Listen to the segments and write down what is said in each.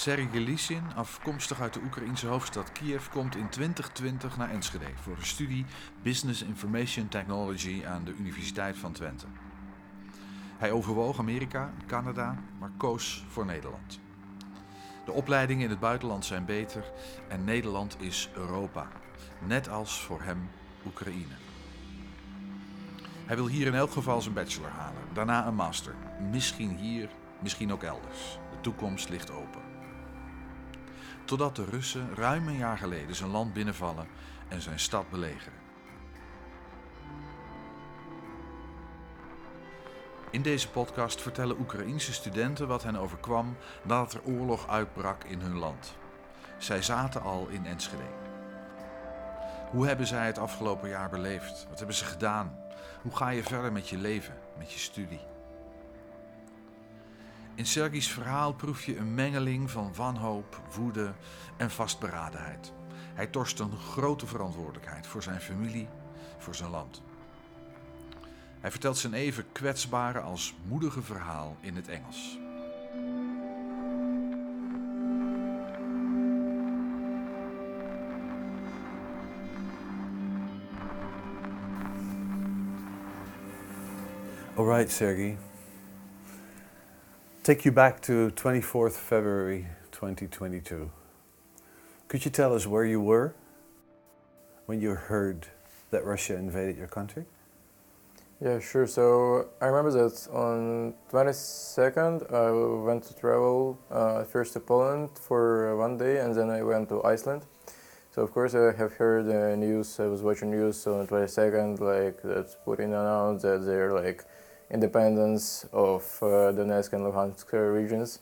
Sergej Lysin, afkomstig uit de Oekraïnse hoofdstad Kiev, komt in 2020 naar Enschede voor een studie Business Information Technology aan de Universiteit van Twente. Hij overwoog Amerika Canada, maar koos voor Nederland. De opleidingen in het buitenland zijn beter en Nederland is Europa, net als voor hem Oekraïne. Hij wil hier in elk geval zijn bachelor halen, daarna een master. Misschien hier, misschien ook elders. De toekomst ligt open. Totdat de Russen ruim een jaar geleden zijn land binnenvallen en zijn stad belegeren. In deze podcast vertellen Oekraïense studenten wat hen overkwam nadat er oorlog uitbrak in hun land. Zij zaten al in Enschede. Hoe hebben zij het afgelopen jaar beleefd? Wat hebben ze gedaan? Hoe ga je verder met je leven, met je studie? In Sergis verhaal proef je een mengeling van wanhoop, woede en vastberadenheid. Hij torst een grote verantwoordelijkheid voor zijn familie, voor zijn land. Hij vertelt zijn even kwetsbare als moedige verhaal in het Engels. All right, Sergey. Take you back to 24th February 2022. Could you tell us where you were when you heard that Russia invaded your country? Yeah, sure. So I remember that on 22nd I went to travel uh, first to Poland for one day and then I went to Iceland. So of course I have heard the news. I was watching news on 22nd, like that Putin announced that they're like independence of uh, Donetsk and Luhansk regions.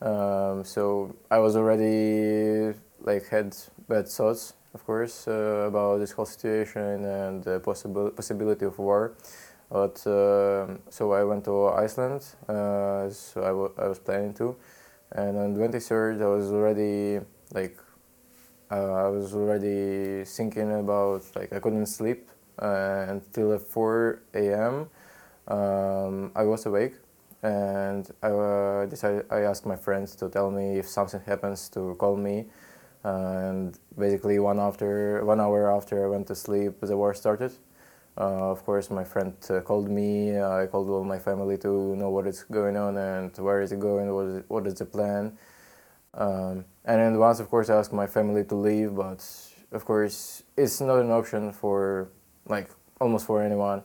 Um, so I was already like had bad thoughts, of course, uh, about this whole situation and the possible possibility of war. But uh, so I went to Iceland, uh, so I, I was planning to, and on 23rd I was already like uh, I was already thinking about like I couldn't sleep uh, until 4 a.m. Um, I was awake, and I uh, decided I asked my friends to tell me if something happens to call me, and basically one after one hour after I went to sleep, the war started. Uh, of course, my friend uh, called me. I called all my family to know what is going on and where is it going. What is, what is the plan? Um, and then once, of course, I asked my family to leave, but of course, it's not an option for like almost for anyone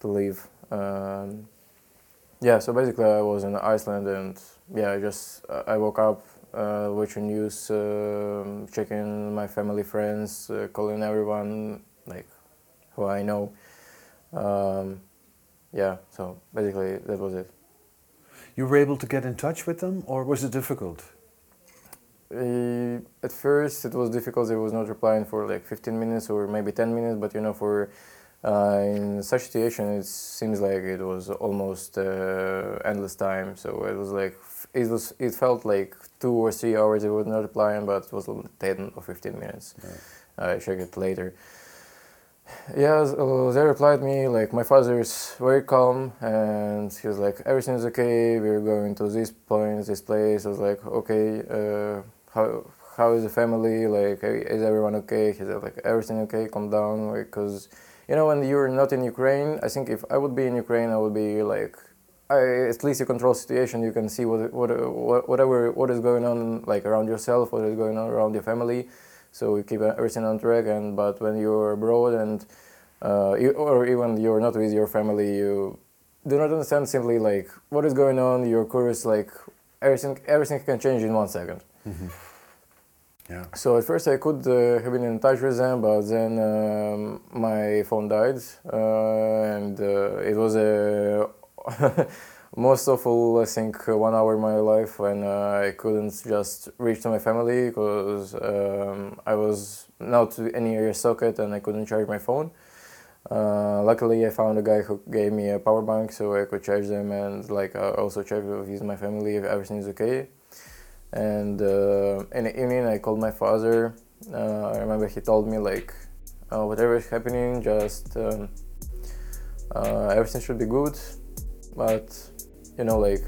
to leave. Um, yeah, so basically, I was in Iceland, and yeah, I just I woke up, uh, watching news, uh, checking my family, friends, uh, calling everyone like who I know. Um, yeah, so basically that was it. You were able to get in touch with them, or was it difficult? Uh, at first, it was difficult. They was not replying for like 15 minutes or maybe 10 minutes, but you know, for uh, in such situation, it seems like it was almost uh, endless time. So it was like it was it felt like two or three hours it was not applying, but it was 10 or 15 minutes. I checked it later. Yeah, so they replied me like my father is very calm and he was like everything is okay. We're going to this point, this place. I was like okay. Uh, how how is the family? Like is everyone okay? He said like everything okay. Calm down, because you know when you're not in Ukraine. I think if I would be in Ukraine, I would be like. I, at least you control situation. You can see what, what, what whatever what is going on like around yourself, what is going on around your family so you keep everything on track and but when you're abroad and uh, you, or even you're not with your family you do not understand simply like what is going on you're curious like everything everything can change in one second. Mm-hmm. Yeah. so at first i could uh, have been in touch with them but then um, my phone died uh, and uh, it was a most awful, I think, one hour in my life when uh, I couldn't just reach to my family because um, I was not any ear socket and I couldn't charge my phone. Uh, luckily, I found a guy who gave me a power bank so I could charge them and like I also check with my family if everything is okay and uh, in the evening i called my father. Uh, i remember he told me like uh, whatever is happening just um, uh, everything should be good. But you know like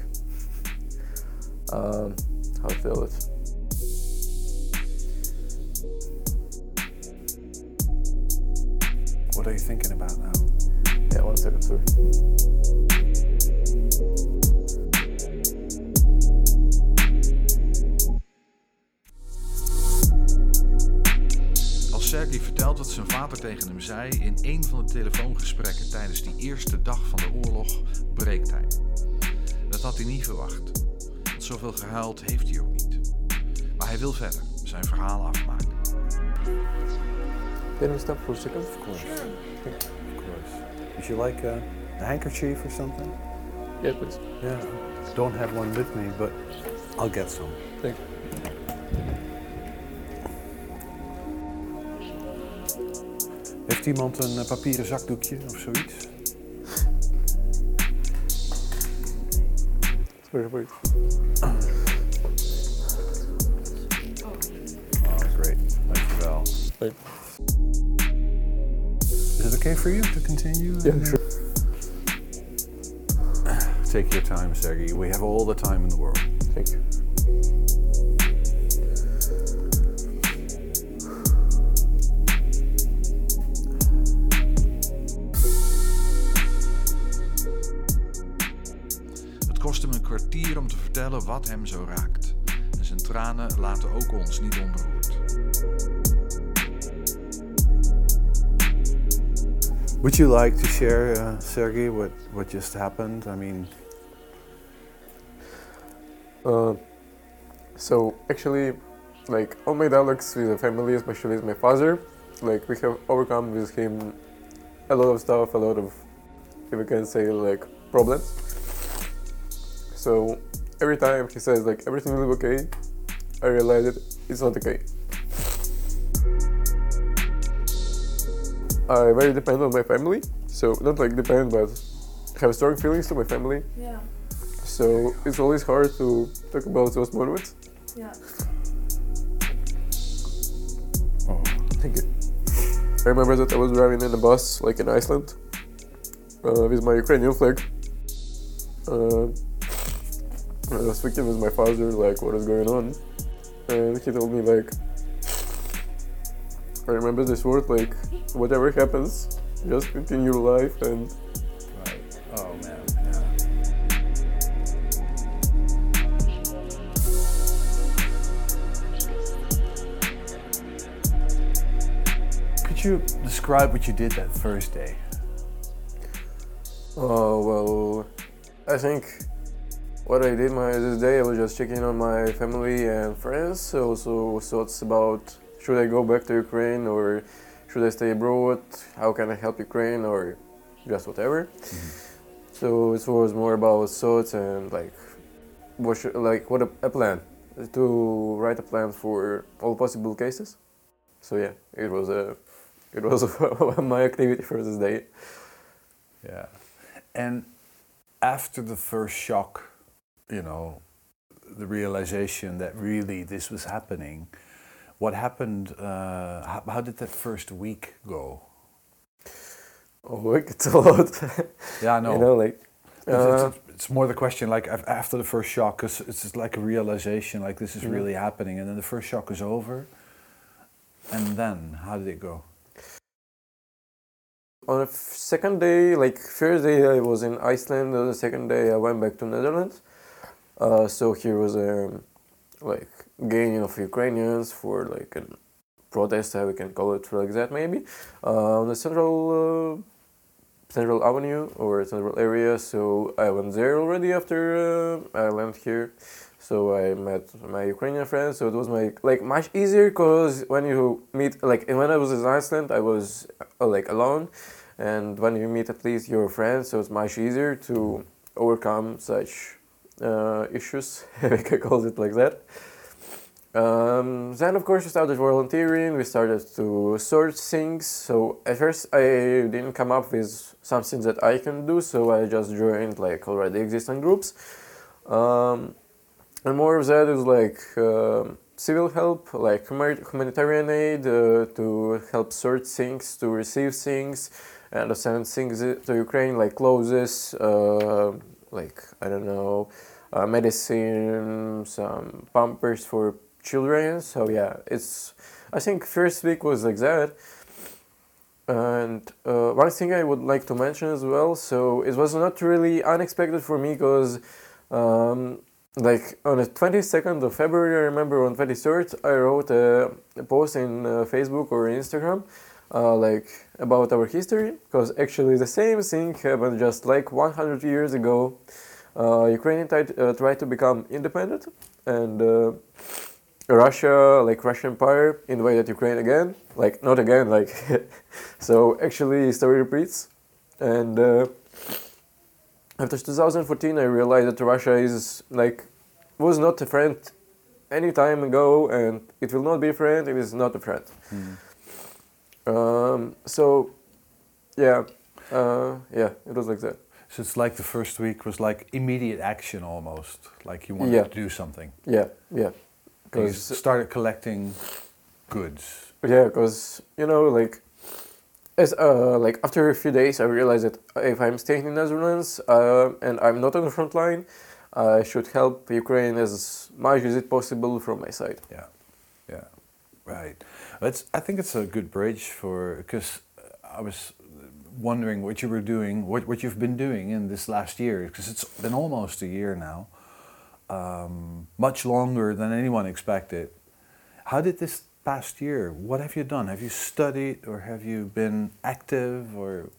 um, how I feel it? What are you thinking about now? Yeah one second sorry. Sergei vertelt wat zijn vader tegen hem zei in een van de telefoongesprekken tijdens die eerste dag van de oorlog, breekt hij. Dat had hij niet verwacht. Want zoveel gehuild heeft hij ook niet. Maar hij wil verder, zijn verhaal afmaken. Can we stop for a second? Of course. Of course. Would you like a, a handkerchief or something? Yeah, please. Yeah. Don't have one with me, but I'll get some. Thank you. Heeft iemand een eh, papieren zakdoekje of zoiets? Sorry. Oh, great. Dankjewel. Thank Is it okay for you to continue? Yeah, sure. Take your time, Sergey. We have all the time in the world. Thank you. Kwartier om te vertellen wat hem zo raakt. En zijn tranen laten ook ons niet onberoerd. Would you like to share, uh, Sergey, what, what just happened? I mean, Uh, so actually, like all my dialogues with the family, especially with my father, like we have overcome with him a lot of stuff, a lot of, if we can say, like problems. So every time he says like everything will be okay, I realize that it's not okay. I very depend on my family, so not like depend, but have strong feelings to my family. Yeah, So it's always hard to talk about those moments. yeah. oh, Thank you. I remember that I was driving in a bus, like in Iceland, uh, with my Ukrainian flag. Uh, I was speaking with my father, like, what is going on? And he told me, like, I remember this word, like, whatever happens, just continue your life and right. Oh, man. Yeah. Could you describe what you did that first day? Oh well, I think what I did my this day I was just checking on my family and friends. Also thoughts about should I go back to Ukraine or should I stay abroad? How can I help Ukraine or just whatever. Mm-hmm. So it was more about thoughts and like what should, like what a, a plan to write a plan for all possible cases. So yeah, it was a it was my activity for this day. Yeah. And after the first shock, you know, the realization that really this was happening, what happened? Uh, how, how did that first week go? Oh, it's a lot. Yeah, I know. You know, like It's- uh, it's, it's more the question like after the first shock, because it's just like a realization, like this is Mhm. really happening, and then the first shock is over. And then, how did it go? on the second day, like first day I was in Iceland. On the second day I went back to Netherlands. Uh, so here was a like gaining of Ukrainians for like a protest, we can call it like that maybe, uh, on the central uh, central avenue or central area. So I went there already after uh, I went here. So I met my Ukrainian friends. So it was my like much easier because when you meet like and when I was in Iceland, I was like alone, and when you meet at least your friends, so it's much easier to overcome such uh, issues. can call it like that. Um, then of course we started volunteering. We started to sort things. So at first I didn't come up with something that I can do. So I just joined like already existing groups. Um, and more of that is like um civil help, like humanitarian aid uh, to help sort things, to receive things, and to send things to Ukraine, like clothes, uh, like I don't know, uh, medicine, some pampers for children. So yeah, it's. I think first week was like that. And uh, one thing I would like to mention as well, so it was not really unexpected for me because, um, like on the 22nd of February, I remember on 23rd, I wrote a, a post in uh, Facebook or Instagram, uh, like about our history, because actually the same thing happened just like 100 years ago. Uh, Ukraine tried, uh, tried to become independent, and uh, Russia, like Russian Empire, invaded Ukraine again. Like not again, like so. Actually, story repeats, and uh, after 2014, I realized that Russia is like was not a friend any time ago, and it will not be a friend. It is not a friend. Um, so, yeah, uh, yeah, it was like that. So it's like the first week was like immediate action almost, like you wanted Yeah. to do something. Yeah, yeah, You because started collecting goods. Yeah, because you know, like, as uh, like after a few days, I realized that if I'm staying in Netherlands uh, and I'm not on the front line, I should help Ukraine as much as it possible from my side. Yeah, yeah, right. That's. I think it's a good bridge for because I was wondering what you were doing, what what you've been doing in this last year, because it's been almost a year now, um, much longer than anyone expected. How did this past year? What have you done? Have you studied, or have you been active, or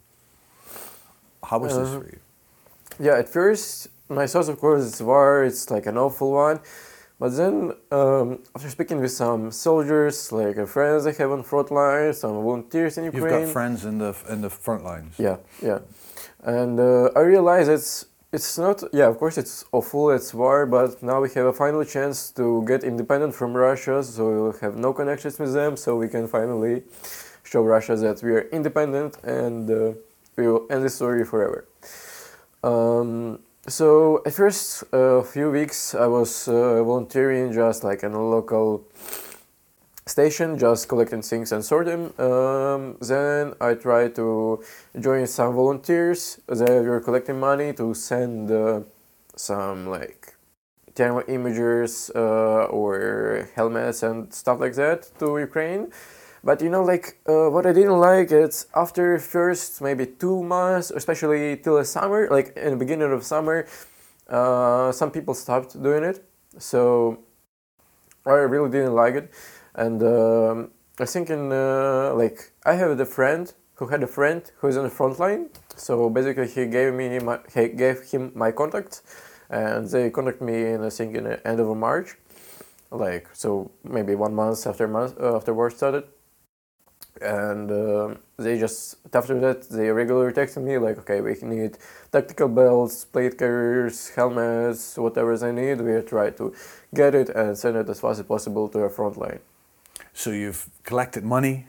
how was this Uh, for you? Yeah, at first my thoughts, of course, it's war. It's like an awful one. But then, um, after speaking with some soldiers, like uh, friends I have on front line, some volunteers in Ukraine. You've got friends in the in the front lines. Yeah, yeah, and uh, I realize it's it's not. Yeah, of course it's awful. It's war, but now we have a final chance to get independent from Russia. So we'll have no connections with them. So we can finally show Russia that we are independent, and uh, we will end the story forever. Um, so at first, a few weeks I was uh, volunteering just like in a local station, just collecting things and sort them. Um, then I tried to join some volunteers that were collecting money to send uh, some like thermal imagers uh, or helmets and stuff like that to Ukraine. But you know, like uh, what I didn't like is after first maybe two months, especially till the summer, like in the beginning of summer, uh, some people stopped doing it. So I really didn't like it, and um, I think in uh, like I have a friend who had a friend who is on the front line. So basically, he gave me my he gave him my contact, and they contact me in I think in the end of March, like so maybe one month after month uh, after war started and um they just after that they regularly text me like okay we need tactical belts plate carriers helmets whatever they need we try to get it and send it as fast as possible to our front line So you've collected money,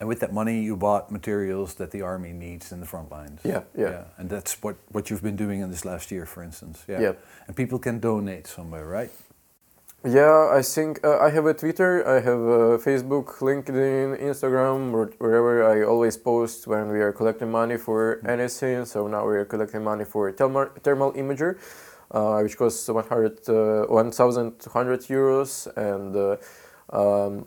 and with that money you bought materials that the army needs in the front lines. yeah yeah And that's what, what you've been doing in this last year, for instance. Yeah. Yep. And people can donate somewhere, right? Yeah i think uh, i have a twitter i have a facebook linkedin instagram or wherever i always post when we are collecting money for anything so now we are collecting money for thermal, thermal imager uh, which costs 100 uh, 1200 euros and uh, um,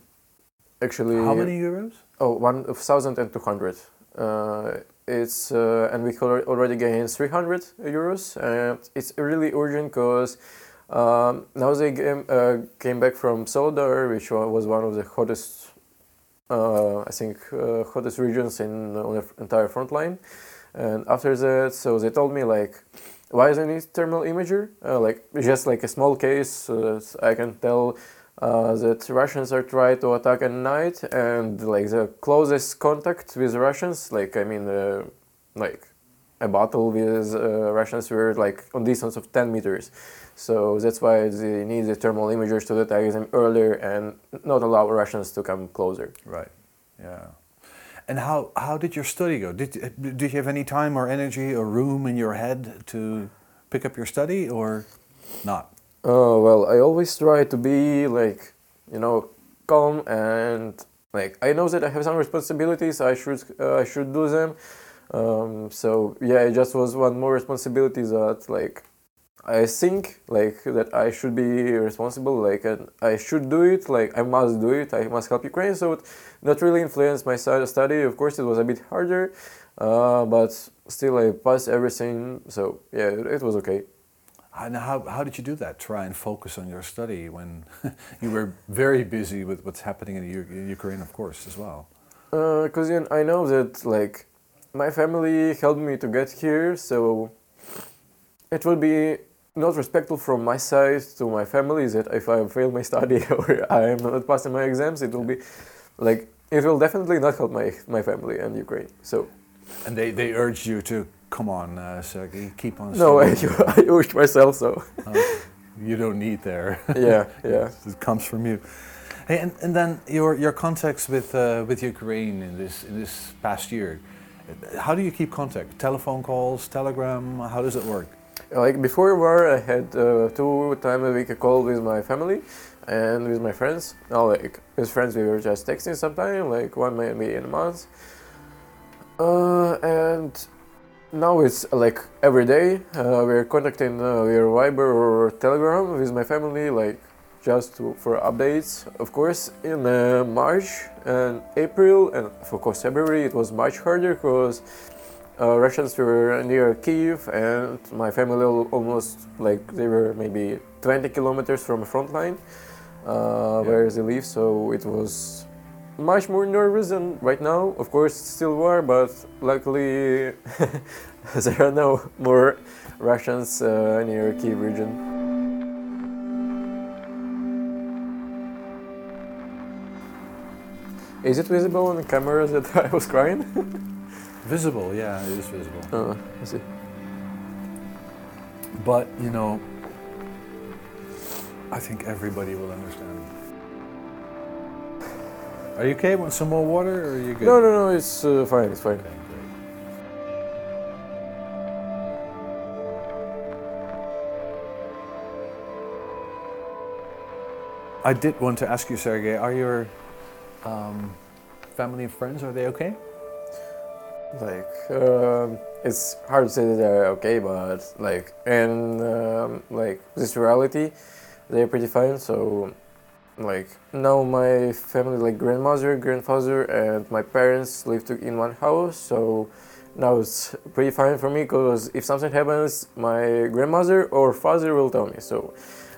actually How many euros? Oh, one of thousand and two hundred. Uh, it's uh, and we al- already gained three hundred euros, and it's really urgent because um, now they came, uh, came back from Soledar, which was one of the hottest, uh, I think, uh, hottest regions in on the entire front line. And after that, so they told me like, why is I need thermal imager? Uh, like just like a small case, uh, I can tell uh, that Russians are trying to attack at night, and like the closest contact with Russians, like I mean, like a battle with Russians were like on distance of 10 meters. So that's why they need the thermal imagers to detect them earlier and not allow Russians to come closer. Right. Yeah. And how, how did your study go? Did, did you have any time or energy or room in your head to pick up your study or not? Oh well, I always try to be like, you know, calm and like I know that I have some responsibilities. I should uh, I should do them. Um, so yeah, it just was one more responsibility that like I think like that I should be responsible, like and I should do it, like I must do it, I must help Ukraine. So it not really influenced my study. Of course, it was a bit harder, uh, but still I passed everything. So yeah, it, it was okay. And how, how did you do that? Try and focus on your study when you were very busy with what's happening in, U- in Ukraine, of course, as well. Because uh, I know that like my family helped me to get here, so it will be not respectful from my side to my family is that if I fail my study or I am not passing my exams, it will be like it will definitely not help my my family and Ukraine. So. And they, they urged you to come on, uh, Sergey, keep on. No, I, I urged myself so. Oh, you don't need there. yeah, yeah. it comes from you. Hey, and, and then your your contacts with uh, with Ukraine in this in this past year. How do you keep contact? Telephone calls, Telegram. How does it work? Like before war, I had uh, two times a week a call with my family and with my friends. Now, like with friends, we were just texting sometimes, like one maybe in a month. Uh, and now it's like every day uh, we're contacting uh, via Viber or Telegram with my family, like just to, for updates. Of course, in uh, March and April and of course February, it was much harder because uh, Russians were near Kiev, and my family almost like they were maybe 20 kilometers from the front line uh, yeah. where they live. So it was much more nervous than right now. Of course, still war, but luckily there are no more Russians uh, near Kiev region. Is it visible on the camera that I was crying? Visible, yeah, it is visible. Oh, I see. But, you know, I think everybody will understand. Are you okay? Want some more water or are you good? No, no, no, it's uh, fine, it's fine. Okay, I did want to ask you, Sergey, are your um, family and friends, are they okay? Like um, it's hard to say that they're okay but like in um, like this reality they're pretty fine so like now my family like grandmother grandfather and my parents live in one house so now it's pretty fine for me because if something happens my grandmother or father will tell me so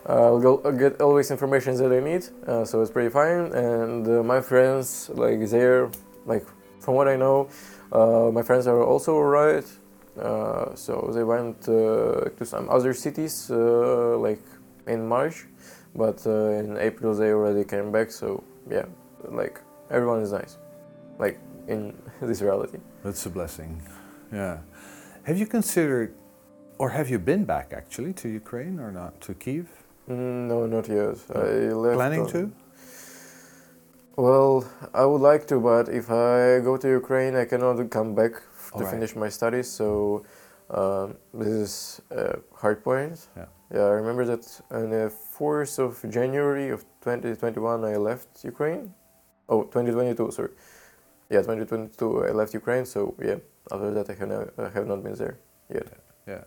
uh, I'll, go, I'll get always information that I need uh, so it's pretty fine and uh, my friends like they're like from what I know uh, my friends are also alright, uh, so they went uh, to some other cities like in March, but in April they already came back. So yeah, like everyone is nice, like in this reality. That's a blessing. Yeah. Have you considered, or have you been back actually to Ukraine or not to Kiev? Mm, no, not yet. I left. Planning to? Well, I would like to, but if I go to Ukraine, I cannot come back to right. finish my studies. So um, this is a hard point. Yeah. yeah, I remember that on the 4th of January of 2021, I left Ukraine. Oh, 2022, sorry. Yeah, 2022, I left Ukraine. So yeah, after that, I have, not, I have not been there yet. Yeah.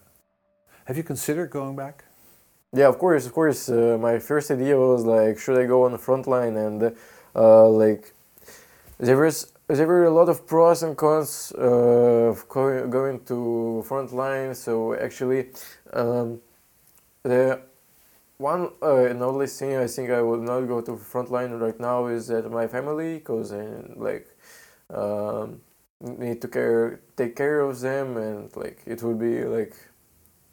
Have you considered going back? Yeah, of course, of course. Uh, my first idea was like, should I go on the front line and uh, uh, like there was there were a lot of pros and cons uh, of going to front line. So actually, um, the one uh, and only thing I think I would not go to front line right now is that my family, because I like um, need to care take care of them, and like it would be like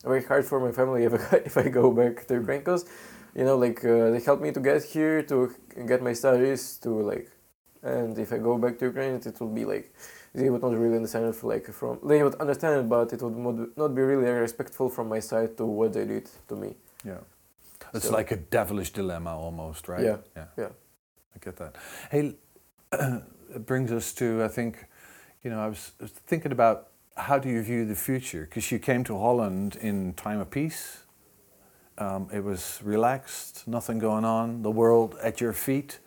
very hard for my family if I, if I go back to Ukraine, because you know like uh, they helped me to get here to get my studies to like and if I go back to Ukraine it will be like they would not really understand it like from they would understand it but it would not be really respectful from my side to what they did to me. Yeah. It's so, like a devilish dilemma almost right? Yeah. Yeah. Yeah. I get that. Hey it brings us to I think you know I was thinking about how do you view the future? Because you came to Holland in time of peace um, it was relaxed, nothing going on, the world at your feet.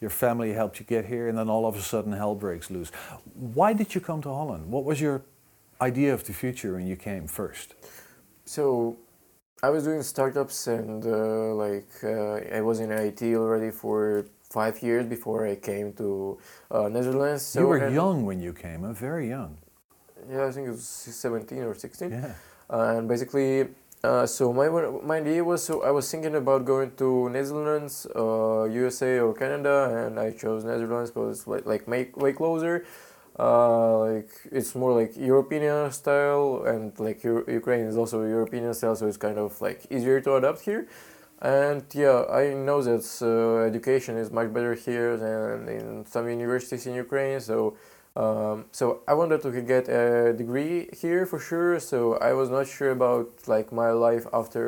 Your family helped you get here, and then all of a sudden hell breaks loose. Why did you come to Holland? What was your idea of the future when you came first? So, I was doing startups and uh, like uh, I was in IT already for five years before I came to uh, Netherlands. So you were young when you came, uh, very young. Yeah, I think it was 17 or 16. Yeah. Uh, and basically, uh, so my my idea was so I was thinking about going to Netherlands, uh, USA or Canada, and I chose Netherlands because like like make way closer. Uh, like it's more like European style, and like U- Ukraine is also European style, so it's kind of like easier to adapt here. And yeah, I know that uh, education is much better here than in some universities in Ukraine. So, um, so I wanted to get a degree here for sure. So I was not sure about like my life after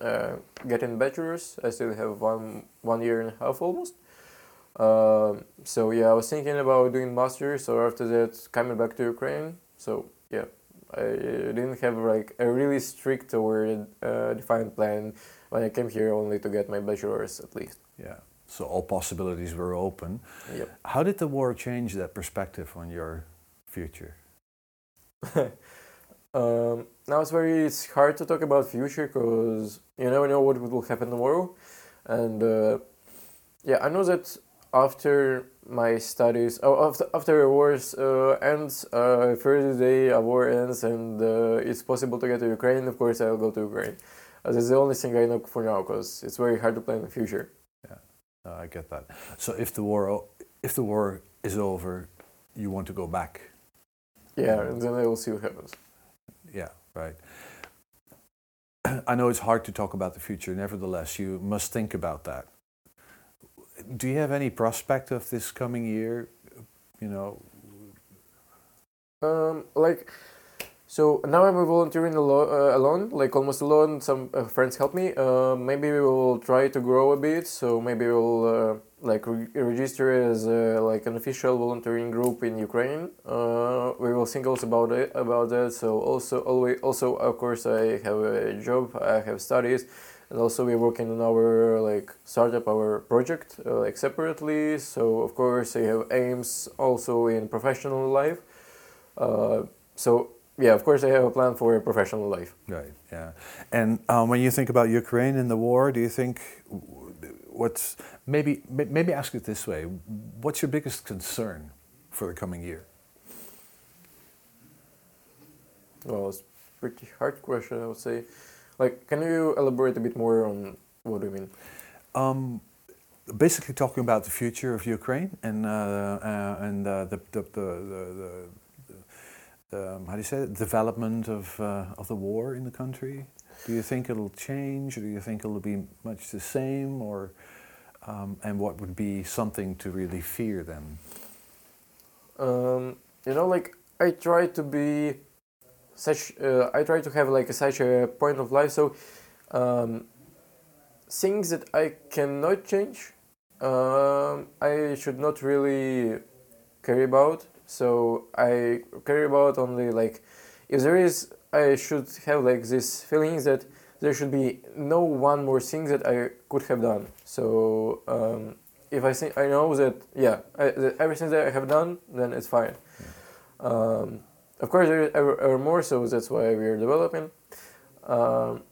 uh, uh, getting bachelor's. I still have one one year and a half almost. Um, so yeah, I was thinking about doing masters or after that coming back to Ukraine. So yeah, I didn't have like a really strict or uh, defined plan when I came here only to get my bachelor's at least. Yeah. So all possibilities were open. Yep. How did the war change that perspective on your future? um, now it's very it's hard to talk about future because you never know what will happen tomorrow, and uh, yeah, I know that after my studies, oh, after after wars uh, ends, uh, first day a war ends, and uh, it's possible to get to Ukraine. Of course, I'll go to Ukraine. Uh, that's the only thing I know for now because it's very hard to plan the future. Uh, I get that. So if the war, if the war is over, you want to go back. Yeah, and then I will see what happens. Yeah, right. I know it's hard to talk about the future. Nevertheless, you must think about that. Do you have any prospect of this coming year? You know, Um, like, so now I'm volunteering alo- uh, alone, like almost alone. Some uh, friends help me. Uh, maybe we will try to grow a bit. So maybe we'll uh, like re- register as uh, like an official volunteering group in Ukraine. Uh, we will think also about it about that. So also always also of course I have a job. I have studies. And also we're working on our like startup, our project like separately. So of course I have aims also in professional life. So yeah, of course I have a plan for a professional life. right? Yeah. And um, when you think about Ukraine and the war, do you think what's maybe maybe ask it this way? What's your biggest concern for the coming year? Well, it's a pretty hard question, I would say. Like, can you elaborate a bit more on what do you mean? Um, basically, talking about the future of Ukraine and uh, uh, and uh, the, the, the, the, the, the um, how do you say it? development of uh, of the war in the country. Do you think it'll change, or do you think it'll be much the same, or um, and what would be something to really fear then? Um, you know, like I try to be such. Uh, I try to have like a, such a point of life. So um, things that I cannot change, um, I should not really care about. So I care about only like if there is. I should have like this feelings that there should be no one more thing that I could have done. So um, if I think I know that yeah, I, that everything that I have done, then it's fine. Um, of course, there is ever, ever more, so that's why we are developing. Um,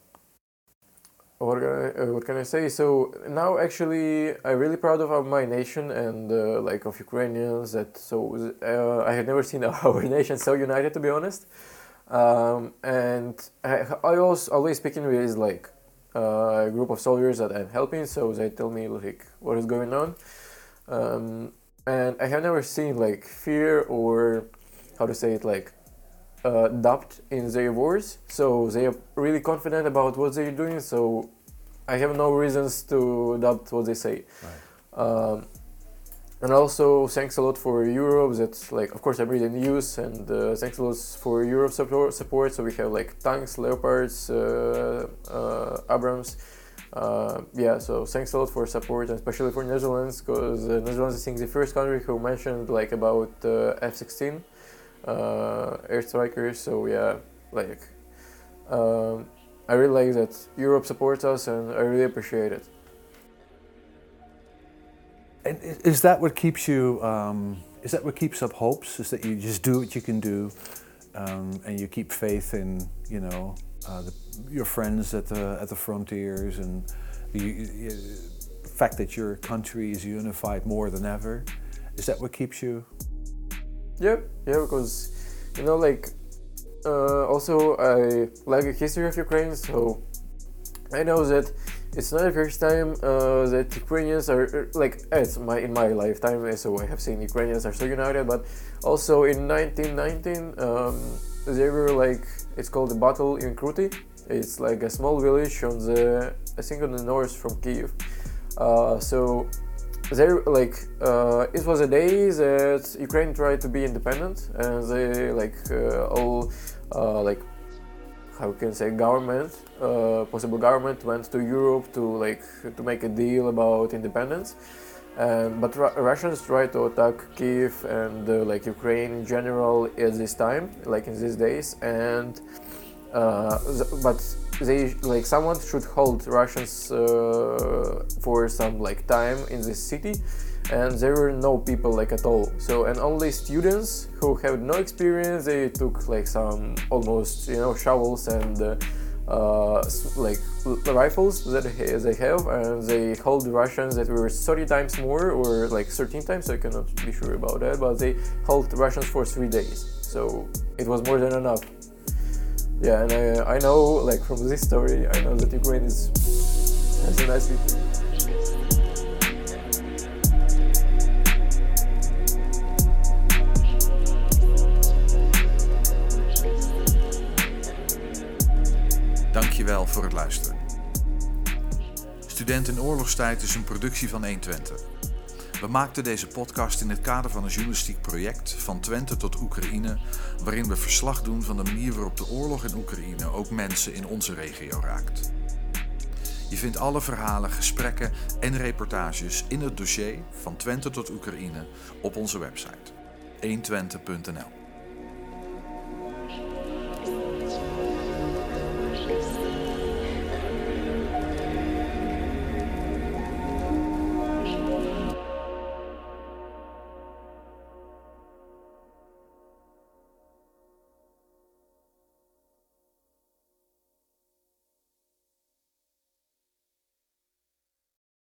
what can I, uh, what can I say? So now, actually, I'm really proud of my nation and uh, like of Ukrainians. That so uh, I had never seen our nation so united, to be honest. Um, and I, I also always speaking with like uh, a group of soldiers that I'm helping, so they tell me like what is going on. Um, and I have never seen like fear or how to say it like uh, doubt in their words. So they are really confident about what they're doing. So I have no reasons to doubt what they say. Um, and also thanks a lot for Europe. That's like of course I'm reading news and uh, thanks a lot for Europe support. Support. So we have like tanks, leopards, uh, uh, Abrams. Uh, yeah, so thanks a lot for support, and especially for Netherlands, because uh, Netherlands is I think the first country who mentioned like about uh, F-16 uh, air strikers. So yeah, like um, I really like that Europe supports us, and I really appreciate it. And is that what keeps you? Um, is that what keeps up hopes? Is that you just do what you can do, um, and you keep faith in you know uh, the, your friends at the at the frontiers and the fact that your country is unified more than ever. Is that what keeps you? Yeah, yeah, because you know, like uh, also I like the history of Ukraine, so I know that it's not the first time uh, that Ukrainians are uh, like it's my in my lifetime. So I have seen Ukrainians are so united, but also in 1919 um, they were like it's called the battle in Kruty. It's like a small village on the I think on the north from Kiev. Uh, so there like uh, it was a day that Ukraine tried to be independent and they like uh, all uh, like how can I say government uh, possible government went to Europe to like to make a deal about independence. But Ru- Russians tried to attack Kiev and uh, like Ukraine in general at this time like in these days. And uh, but they like someone should hold Russians uh, for some like time in this city, and there were no people like at all. So and only students who have no experience they took like some almost you know shovels and. Uh, uh, like rifles that they have, and they hold Russians that were 30 times more, or like 13 times. I cannot be sure about that, but they held Russians for three days. So it was more than enough. Yeah, and I, I know, like from this story, I know that Ukraine is has a nice history. Dankjewel voor het luisteren. Student in oorlogstijd is een productie van 120. We maakten deze podcast in het kader van een journalistiek project van Twente tot Oekraïne, waarin we verslag doen van de manier waarop de oorlog in Oekraïne ook mensen in onze regio raakt. Je vindt alle verhalen, gesprekken en reportages in het dossier van Twente tot Oekraïne op onze website 120.nl.